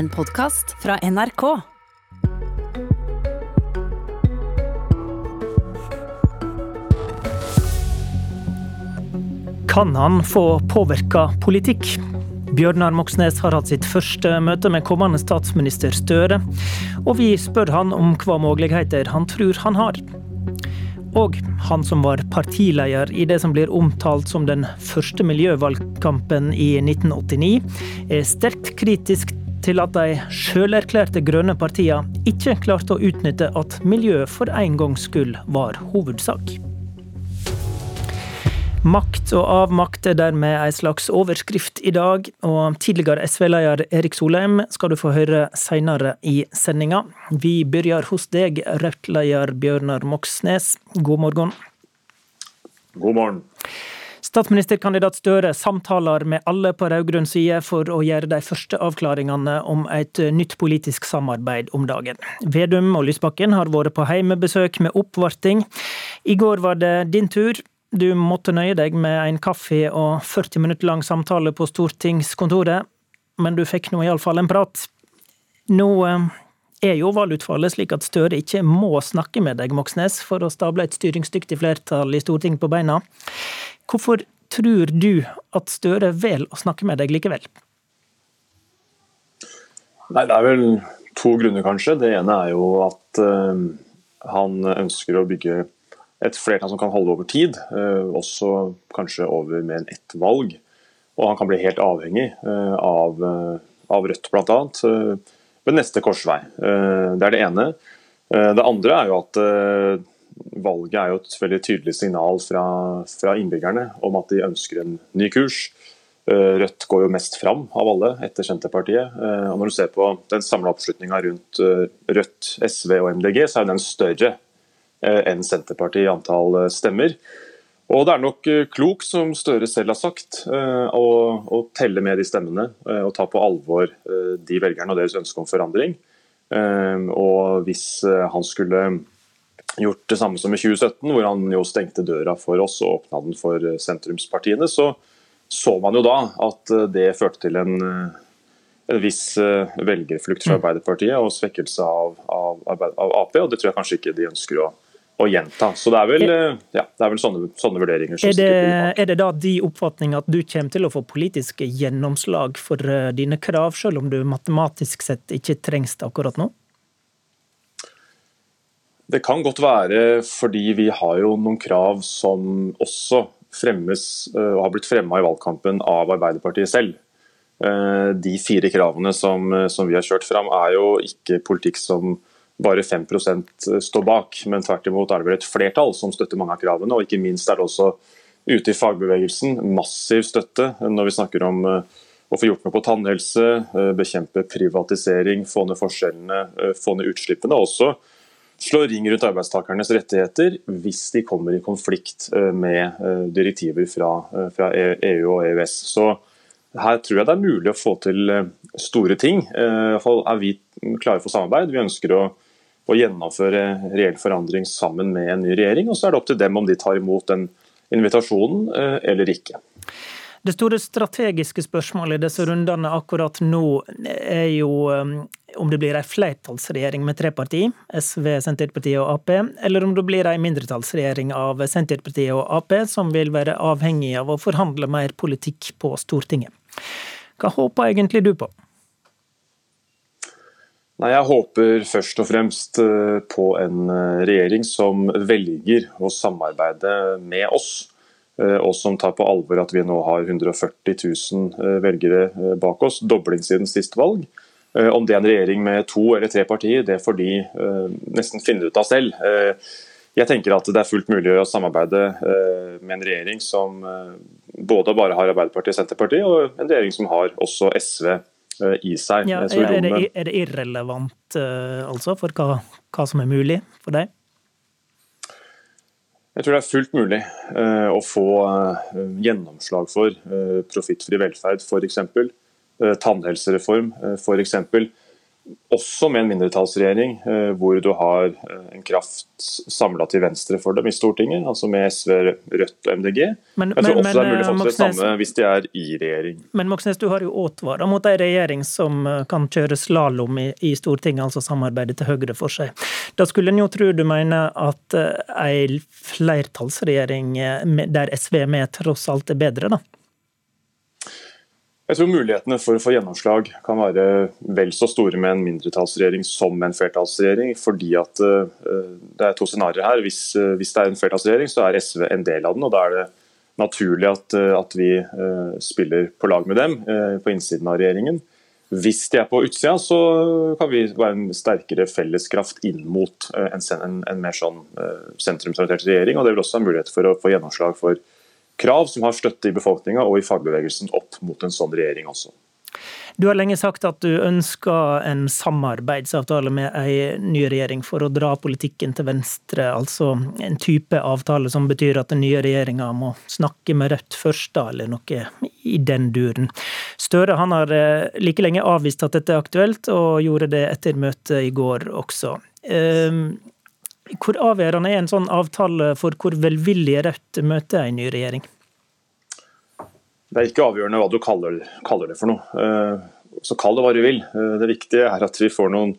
En podkast fra NRK. Kan han få påvirka politikk? Bjørnar Moxnes har hatt sitt første møte med kommende statsminister Støre, og vi spør han om hva muligheter han tror han har. Og han som var partileder i det som blir omtalt som den første miljøvalgkampen i 1989, er sterkt kritisk til at de sjølerklærte grønne partiene ikke klarte å utnytte at miljø for en gangs skyld var hovedsak. Makt og avmakt er dermed ei slags overskrift i dag, og tidligere SV-leder Erik Solheim skal du få høre seinere i sendinga. Vi begynner hos deg, Rødt-leder Bjørnar Moxnes. God morgen. God morgen. Statsministerkandidat Støre samtaler med alle på rød-grønn side for å gjøre de første avklaringene om et nytt politisk samarbeid om dagen. Vedum og Lysbakken har vært på heimebesøk med oppvarting. I går var det din tur. Du måtte nøye deg med en kaffe og 40 minutter lang samtale på stortingskontoret, men du fikk nå iallfall en prat. Nå eh, er jo valgutfallet slik at Støre ikke må snakke med deg, Moxnes, for å stable et styringsdyktig flertall i Stortinget på beina. Hvorfor tror du at Støre velger å snakke med deg likevel? Nei, Det er vel to grunner, kanskje. Det ene er jo at uh, han ønsker å bygge et flertall som kan holde over tid, uh, også kanskje over mer enn ett valg. Og han kan bli helt avhengig uh, av, av Rødt, bl.a. Ved neste korsvei. det er det ene. det andre er jo at valget er jo et veldig tydelig signal fra, fra innbyggerne om at de ønsker en ny kurs. Rødt går jo mest fram av alle etter Senterpartiet. og Når du ser på den samla oppslutninga rundt Rødt, SV og MDG, så er den større enn Senterpartiet i antall stemmer. Og Det er nok klokt, som Støre selv har sagt, å, å telle med de stemmene og ta på alvor de velgerne og deres ønske om forandring. Og Hvis han skulle gjort det samme som i 2017, hvor han jo stengte døra for oss og åpna den for sentrumspartiene, så så man jo da at det førte til en, en viss velgerflukt fra mm. Arbeiderpartiet og svekkelse av, av, av, Ap, og det tror jeg kanskje ikke de ønsker å, å gjenta. Så det er vel, ja, det er vel sånne, sånne, vurderinger. Er det, er det da de oppfatning at du kommer til å få politiske gjennomslag for dine krav, selv om du matematisk sett ikke trengs det akkurat nå? Det kan godt være fordi vi har jo noen krav som også fremmes eh, og har blitt fremma i valgkampen av Arbeiderpartiet selv. Eh, de fire kravene som, som, vi har kjørt fram er jo ikke politikk som bare 5% står bak, men tvert imot er det vel et flertall som støtter mange av kravene. og Ikke minst er det også ute i fagbevegelsen massiv støtte når vi snakker om eh, å få gjort noe på tannhelse, bekjempe privatisering, få ned forskjellene, få ned utslippene. også slå ring rundt arbeidstakernes rettigheter hvis de kommer i konflikt eh, med eh, direktiver fra, eh, fra EU e og EØS. Så her tror jeg det er mulig å få til store ting. I er vi klare for samarbeid. Vi ønsker å, å gjennomføre reell forandring sammen med en ny regjering. Og så er det opp til dem om de tar imot den invitasjonen eller ikke. Det store strategiske spørsmålet i disse rundene akkurat nå er jo om det blir ei flertallsregjering med tre partier, SV, Senterpartiet og Ap, eller om det blir ei mindretallsregjering av Senterpartiet og Ap, som vil være avhengig av å forhandle mer politikk på Stortinget. Hva håper egentlig du på? Nei, Jeg håper først og fremst eh, på en eh, regjering som velger å samarbeide med oss og som tar på alvor at vi nå har 140 000 velgere bak oss, dobling siden sist valg. Eh, om det er en regjering med to eller tre partier, det får de eh, nesten finne ut av selv. Eh, jeg tenker at det er fullt mulig å samarbeide med en regjering som både bare har Arbeiderpartiet og Senterpartiet, og en regjering som har også SV i seg. Ja, er, det, er, det, irrelevant altså for hva, hva, som er mulig for deg? Jeg tror det er fullt mulig å få gjennomslag for profittfri velferd, f.eks. Eh, tannhelsereform eh, f.eks. også med en mindretallsregjering eh, hvor du har eh, en kraft samla til venstre for dem i Stortinget, altså med SV, Rødt og MDG. Men, jeg tror men, også det er mulig å få til det samme hvis de er i regjering. Men Moxnes, du har jo advart mot en regjering som kan kjøre slalåm i, i, Stortinget, altså samarbeide til høyre for seg. Da skulle en jo tro du mener at ei flertallsregjering der SV er med, tross alt er bedre, da? Jeg tror mulighetene for å få gjennomslag kan være vel så store med en mindretallsregjering som en flertallsregjering. fordi at uh, Det er to scenarioer her. Hvis, uh, hvis, det er en flertallsregjering, så er SV en del av den. og Da er det naturlig at, uh, at vi spiller på lag med dem på innsiden av regjeringen. Hvis de er på utsida, så kan vi være en sterkere felleskraft inn mot en, en, en mer sånn sentrumsorientert regjering. og Det vil også ha mulighet for å få gjennomslag for krav som har støtte i befolkninga og i fagbevegelsen opp mot en sånn regjering også. Du har lenge sagt at du ønsker en samarbeidsavtale med ei ny regjering for å dra politikken til venstre, altså en type avtale som betyr at den nye regjeringa må snakke med Rødt først, da, eller noe i den duren. Støre han har eh, like lenge avvist at dette er aktuelt, og gjorde det etter møtet i går også. Hvor avgjørende er en sånn avtale for hvor velvillig Rødt møter en ny regjering? Det er ikke avgjørende hva du kaller, kaller det for noe. Eh, så kall det hva du vil. Eh, det viktige er at vi får noen,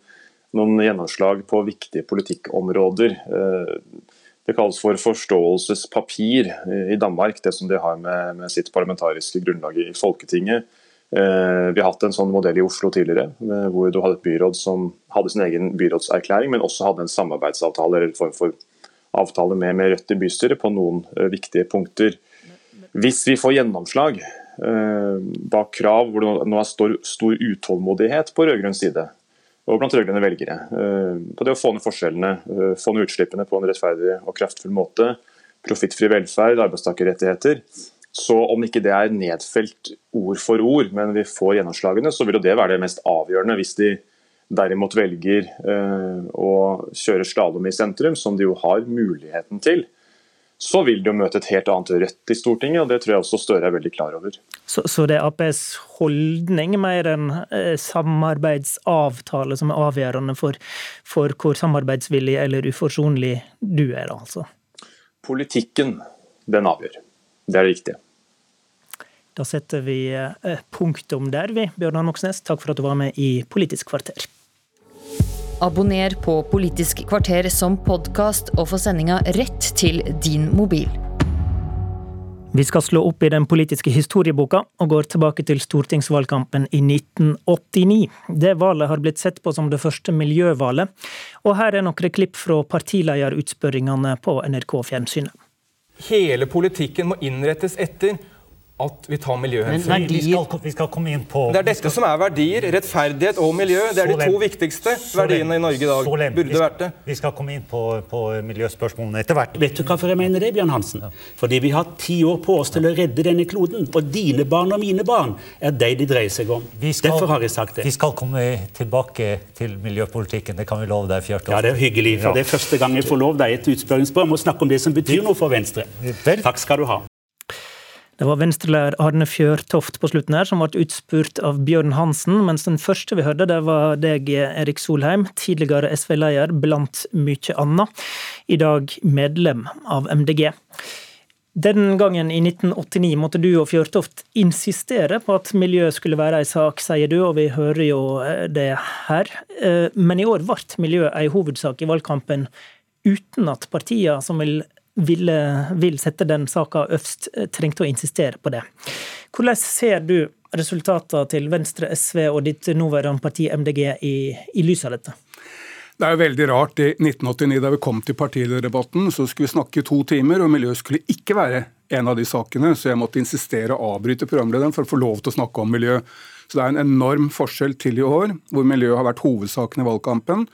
noen gjennomslag på viktige politikkområder. Eh, det kalles for forståelsespapir i Danmark, det som de har med, med sitt parlamentariske grunnlag i Folketinget. Eh, vi har hatt en sånn modell i Oslo tidligere, hvor du hadde et byråd som hadde sin egen byrådserklæring, men også hadde en samarbeidsavtale eller en form for avtale med, med Rødt i bystyret på noen uh, viktige punkter. Hvis vi får gjennomslag uh, bak krav hvor det nå er stor, stor utålmodighet på rød-grønn side, og blant rød-grønne velgere, på det å få ned forskjellene, få ned utslippene på en rettferdig og kraftfull måte, profittfri velferd, arbeidstakerrettigheter, så om ikke det er nedfelt ord for ord, men vi får gjennomslagene, så vil jo det være det mest avgjørende. Hvis de derimot velger eh, å kjøre slalåm i sentrum, som de jo har muligheten til, så vil de jo møte et helt annet Rødt i Stortinget, og det tror jeg også Støre er veldig klar over. Så, så det er Aps holdning mer enn eh, samarbeidsavtale som er avgjørende for, for hvor samarbeidsvillig eller uforsonlig du er, altså? Politikken, den avgjør. Det er det viktige. Da setter vi eh, punktum der, vi. Bjørnar Moxnes, takk for at du var med i Politisk kvarter. Abonner på Politisk kvarter som podkast, og få sendinga rett til din mobil. Vi skal slå opp i den politiske historieboka, og går tilbake til stortingsvalgkampen i 1989. Det valget har blitt sett på som det første miljøvalget, og her er noen klipp fra partilederutspørringene på NRK Fjernsynet. Hele politikken må innrettes etter at vi tar miljøhensyn. Men vi skal, vi skal, komme inn på... Det er dette som er verdier. Rettferdighet og miljø. Det er de to viktigste verdiene i Norge i dag. Burde vært det. Vi skal komme inn på, på miljøspørsmålene etter hvert. Vet du hvorfor jeg mener det, Bjørn Hansen? Fordi vi har ti år på oss til å redde denne kloden. Og dine barn og mine barn er de de dreier seg om. Skal, Derfor har jeg sagt det. Vi skal komme tilbake til miljøpolitikken. Det kan vi love deg, Fjørtoft. Ja, det er hyggelig. For ja. det er første gang jeg får lov deg et utspørringsspørsmål om å snakke om det som betyr noe for Venstre. Takk skal du ha. Det var Venstre-leder Arne Fjørtoft på slutten her, som ble utspurt av Bjørn Hansen, mens den første vi hørte, det var deg, Erik Solheim, tidligere SV-leder blant mye annet, i dag medlem av MDG. Den gangen i 1989 måtte du og Fjørtoft insistere på at miljø skulle være ei sak, sier du, og vi hører jo eh, det her. Eh, men i år ble miljø ei hovedsak i valgkampen uten at partiene som vil ville, vil sette den saka øverst, eh, trengte å insistere på det. Hvordan ser du resultatene til Venstre, SV og ditt nåværende parti MDG i, i lys av dette? Det er jo veldig rart. I 1989, da vi kom til partilederdebatten, så skulle vi snakke i to timer, og miljø skulle ikke være en av de sakene, så jeg måtte insistere å avbryte programlederen for å få lov til å snakke om miljø. Så det er en enorm forskjell til i år, hvor miljø har vært hovedsaken i valgkampen.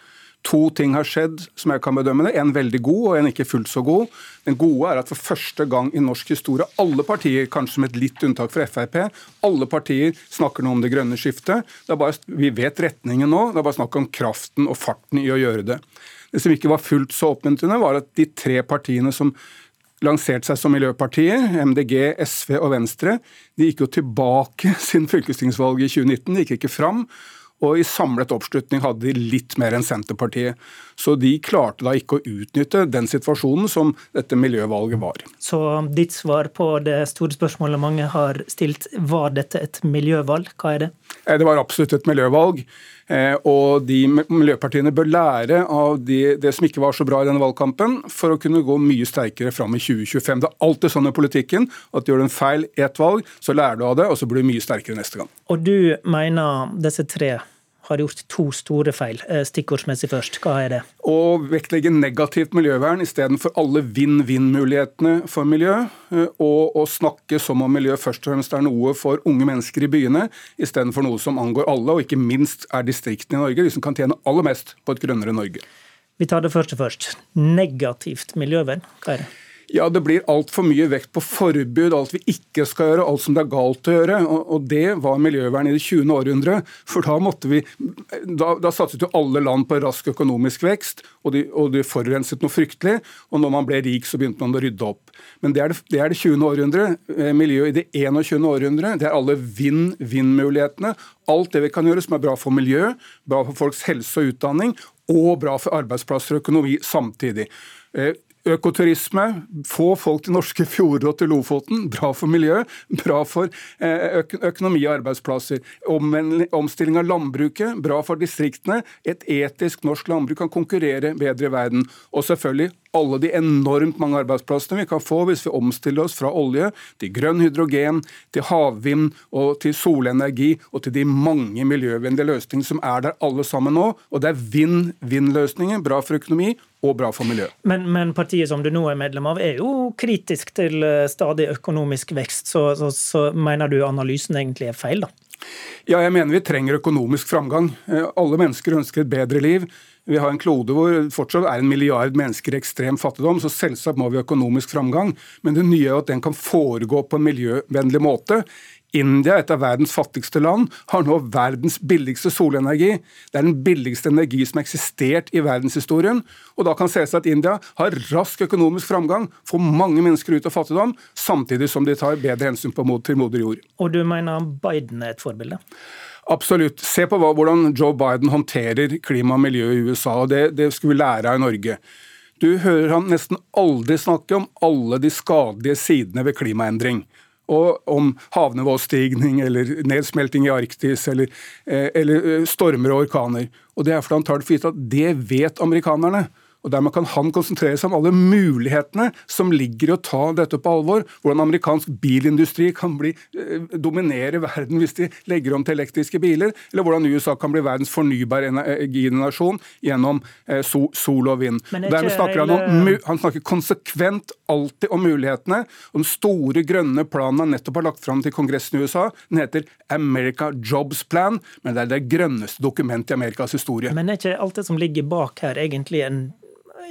To ting har skjedd som jeg kan bedømme det. En veldig god og en ikke fullt så god. Den gode er at for første gang i norsk historie, alle partier, kanskje med et litt unntak for Frp, alle partier snakker nå om det grønne skiftet. Det bare, vi vet retningen nå, det er bare snakk om kraften og farten i å gjøre det. Det som ikke var fullt så oppmuntrende, var at de tre partiene som lanserte seg som miljøpartier, MDG, SV og Venstre, de gikk jo tilbake siden fylkestingsvalget i 2019. De gikk ikke fram. Og i samlet oppslutning hadde de litt mer enn Senterpartiet. Så de klarte da ikke å utnytte den situasjonen som dette miljøvalget var. Så ditt svar på det store spørsmålet mange har stilt, var dette et miljøvalg? Hva er det? Eh, det var absolutt et miljøvalg. Eh, og de miljøpartiene bør lære av de, det som ikke var så bra i denne valgkampen, for å kunne gå mye sterkere fram i 2025. Det er alltid sånn i politikken at gjør du en feil i ett valg, så lærer du av det, og så blir du mye sterkere neste gang. Og du mener disse tre har gjort to store feil. Eh, stikkordsmessig først, hva er det? Å vektlegge negativt miljøvern istedenfor alle vinn-vinn-mulighetene for miljø. Eh, og å snakke som om miljø først og fremst er noe for unge mennesker i byene, istedenfor noe som angår alle, og ikke minst er distriktene i Norge, de som kan tjene aller mest på et grønnere Norge. Vi tar det første først. Negativt miljøvern, hva er det? Ja, det blir altfor mye vekt på forbud, alt vi ikke skal gjøre, alt som det er galt å gjøre. Og, det var miljøvern i det 20. århundre. For da måtte vi Da, da satset jo alle land på rask økonomisk vekst, og de, og de, forurenset noe fryktelig. Og når man ble rik, så begynte man å rydde opp. Men det er det, det, er det 20. århundre. Eh, miljøet i det 21. århundre, det er alle vinn-vinn-mulighetene. Alt det vi kan gjøre som er bra for miljø, bra for folks helse og utdanning, og bra for arbeidsplasser og økonomi samtidig. Økoturisme, få folk til norske fjorder og til Lofoten. Bra for miljøet, bra for eh, økonomi og arbeidsplasser. Omstilling av landbruket, bra for distriktene. Et etisk norsk landbruk kan konkurrere bedre i verden. Og selvfølgelig alle de enormt mange arbeidsplassene vi kan få hvis vi omstiller oss fra olje til grønn hydrogen, til havvind og til solenergi og til de mange miljøvennlige løsningene som er der alle sammen nå. Og det er vinn-vinn-løsninger. Bra for økonomi og bra for miljøet. Men, men, partiet som du nå er medlem av, er jo kritisk til eh, stadig økonomisk vekst. Så, så, så mener du analysen egentlig er feil, da? Ja, jeg mener vi trenger økonomisk framgang. Eh, alle mennesker ønsker et bedre liv. Vi har en klode hvor fortsatt er en milliard mennesker i ekstrem fattigdom, så selvsagt må vi ha økonomisk framgang. Men det nye er at den kan foregå på en miljøvennlig måte. India, et av verdens fattigste land, har nå verdens billigste solenergi. Det er den billigste energi som har eksistert i verdenshistorien. Og da kan selvsagt at India har rask økonomisk framgang, får mange mennesker ut av fattigdom, samtidig som de tar bedre hensyn til moder jord. Og du mener Biden er et forbilde? Absolutt. Se på hva, hvordan Joe Biden håndterer klima og miljø i USA. og Det, det skulle vi lære av i Norge. Du hører han nesten aldri snakke om alle de skadelige sidene ved klimaendring. Og om havnivåstigning eller nedsmelting i Arktis eller, eh, eller eh, stormer og orkaner. Og Det er fordi han tar det for gitt at det vet amerikanerne. Og Dermed kan han konsentrere seg om alle mulighetene som ligger i å ta dette på alvor. Hvordan amerikansk bilindustri kan bli, eh, dominere verden hvis de legger om til elektriske biler. Eller hvordan USA kan bli verdens fornybare energinasjon gjennom eh, sol og vind. Dermed snakker han, om, han snakker konsekvent alltid om mulighetene. Og den store grønne planen han nettopp har lagt fram til Kongressen i USA, den heter America Jobs Plan. Men det er det grønneste dokumentet i Amerikas historie. Men er ikke alt det som ligger bak her, egentlig en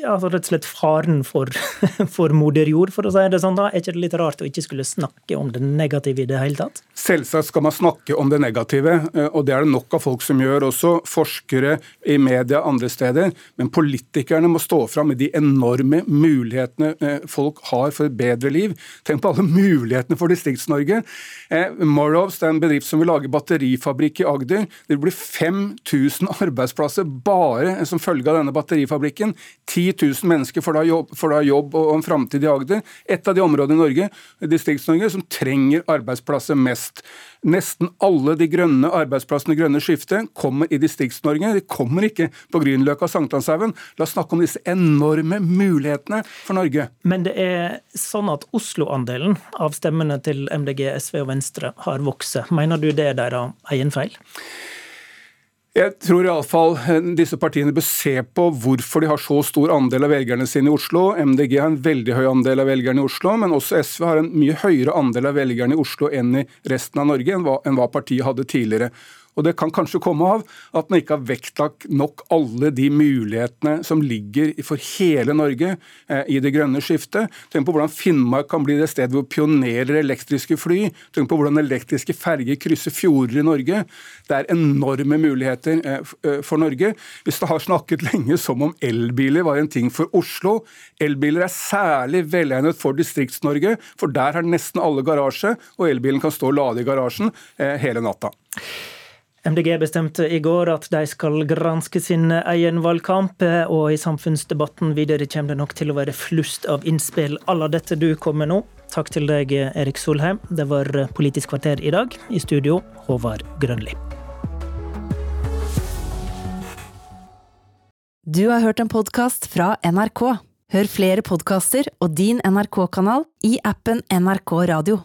ja, rett og slett faren for, for moder jord, for å si det sånn. da. Er ikke det litt rart å ikke skulle snakke om det negative i det hele tatt? Selvsagt skal man snakke om det negative, eh, og det er det nok av folk som gjør også. Forskere i media andre steder. Men politikerne må stå fram med de enorme mulighetene eh, folk har for et bedre liv. Tenk på alle mulighetene for Distrikts-Norge. Eh, Morrows det er en bedrift som vil lage batterifabrikk i Agder. Det blir 5000 arbeidsplasser bare som følge av denne batterifabrikken. 10 10 000 mennesker får da jobb, får da jobb og en framtid i Agder. Et av de områdene i Norge, Distrikts-Norge som trenger arbeidsplasser mest. Nesten alle de grønne arbeidsplassene i grønne skiftet kommer i Distrikts-Norge. De kommer ikke på Grünerløkka og Sankthanshaugen. La oss snakke om disse enorme mulighetene for Norge. Men det er sånn at Oslo-andelen av stemmene til MDG, SV og Venstre har vokst. Mener du det er deres egen feil? Jeg tror iallfall eh, disse partiene bør se på hvorfor de har så stor andel av velgerne sine i Oslo. MDG har en veldig høy andel av velgerne i Oslo, men også SV har en mye høyere andel av velgerne i Oslo enn i resten av Norge, enn hva, enn hva partiet hadde tidligere. Og Det kan kanskje komme av at man ikke har vektlagt nok alle de mulighetene som ligger for hele Norge eh, i det grønne skiftet. Tenk på hvordan Finnmark kan bli det stedet hvor pionerer elektriske fly. Tenk på hvordan elektriske ferger krysser fjorder i Norge. Det er enorme muligheter eh, eh, for Norge. Hvis det har snakket lenge som om elbiler var en ting for Oslo. Elbiler er særlig velegnet for Distrikts-Norge, for der har nesten alle garasje, og elbilen kan stå og lade i garasjen hele natta. MDG bestemte i går at de skal granske sin egen valgkamp, og i samfunnsdebatten videre kommer det nok til å være flust av innspill à la dette du kom med nå. Takk til deg, Erik Solheim. Det var Politisk kvarter i dag. I studio, Håvard Grønli. Du har hørt en podkast fra NRK. Hør flere podkaster og din NRK-kanal i appen NRK Radio.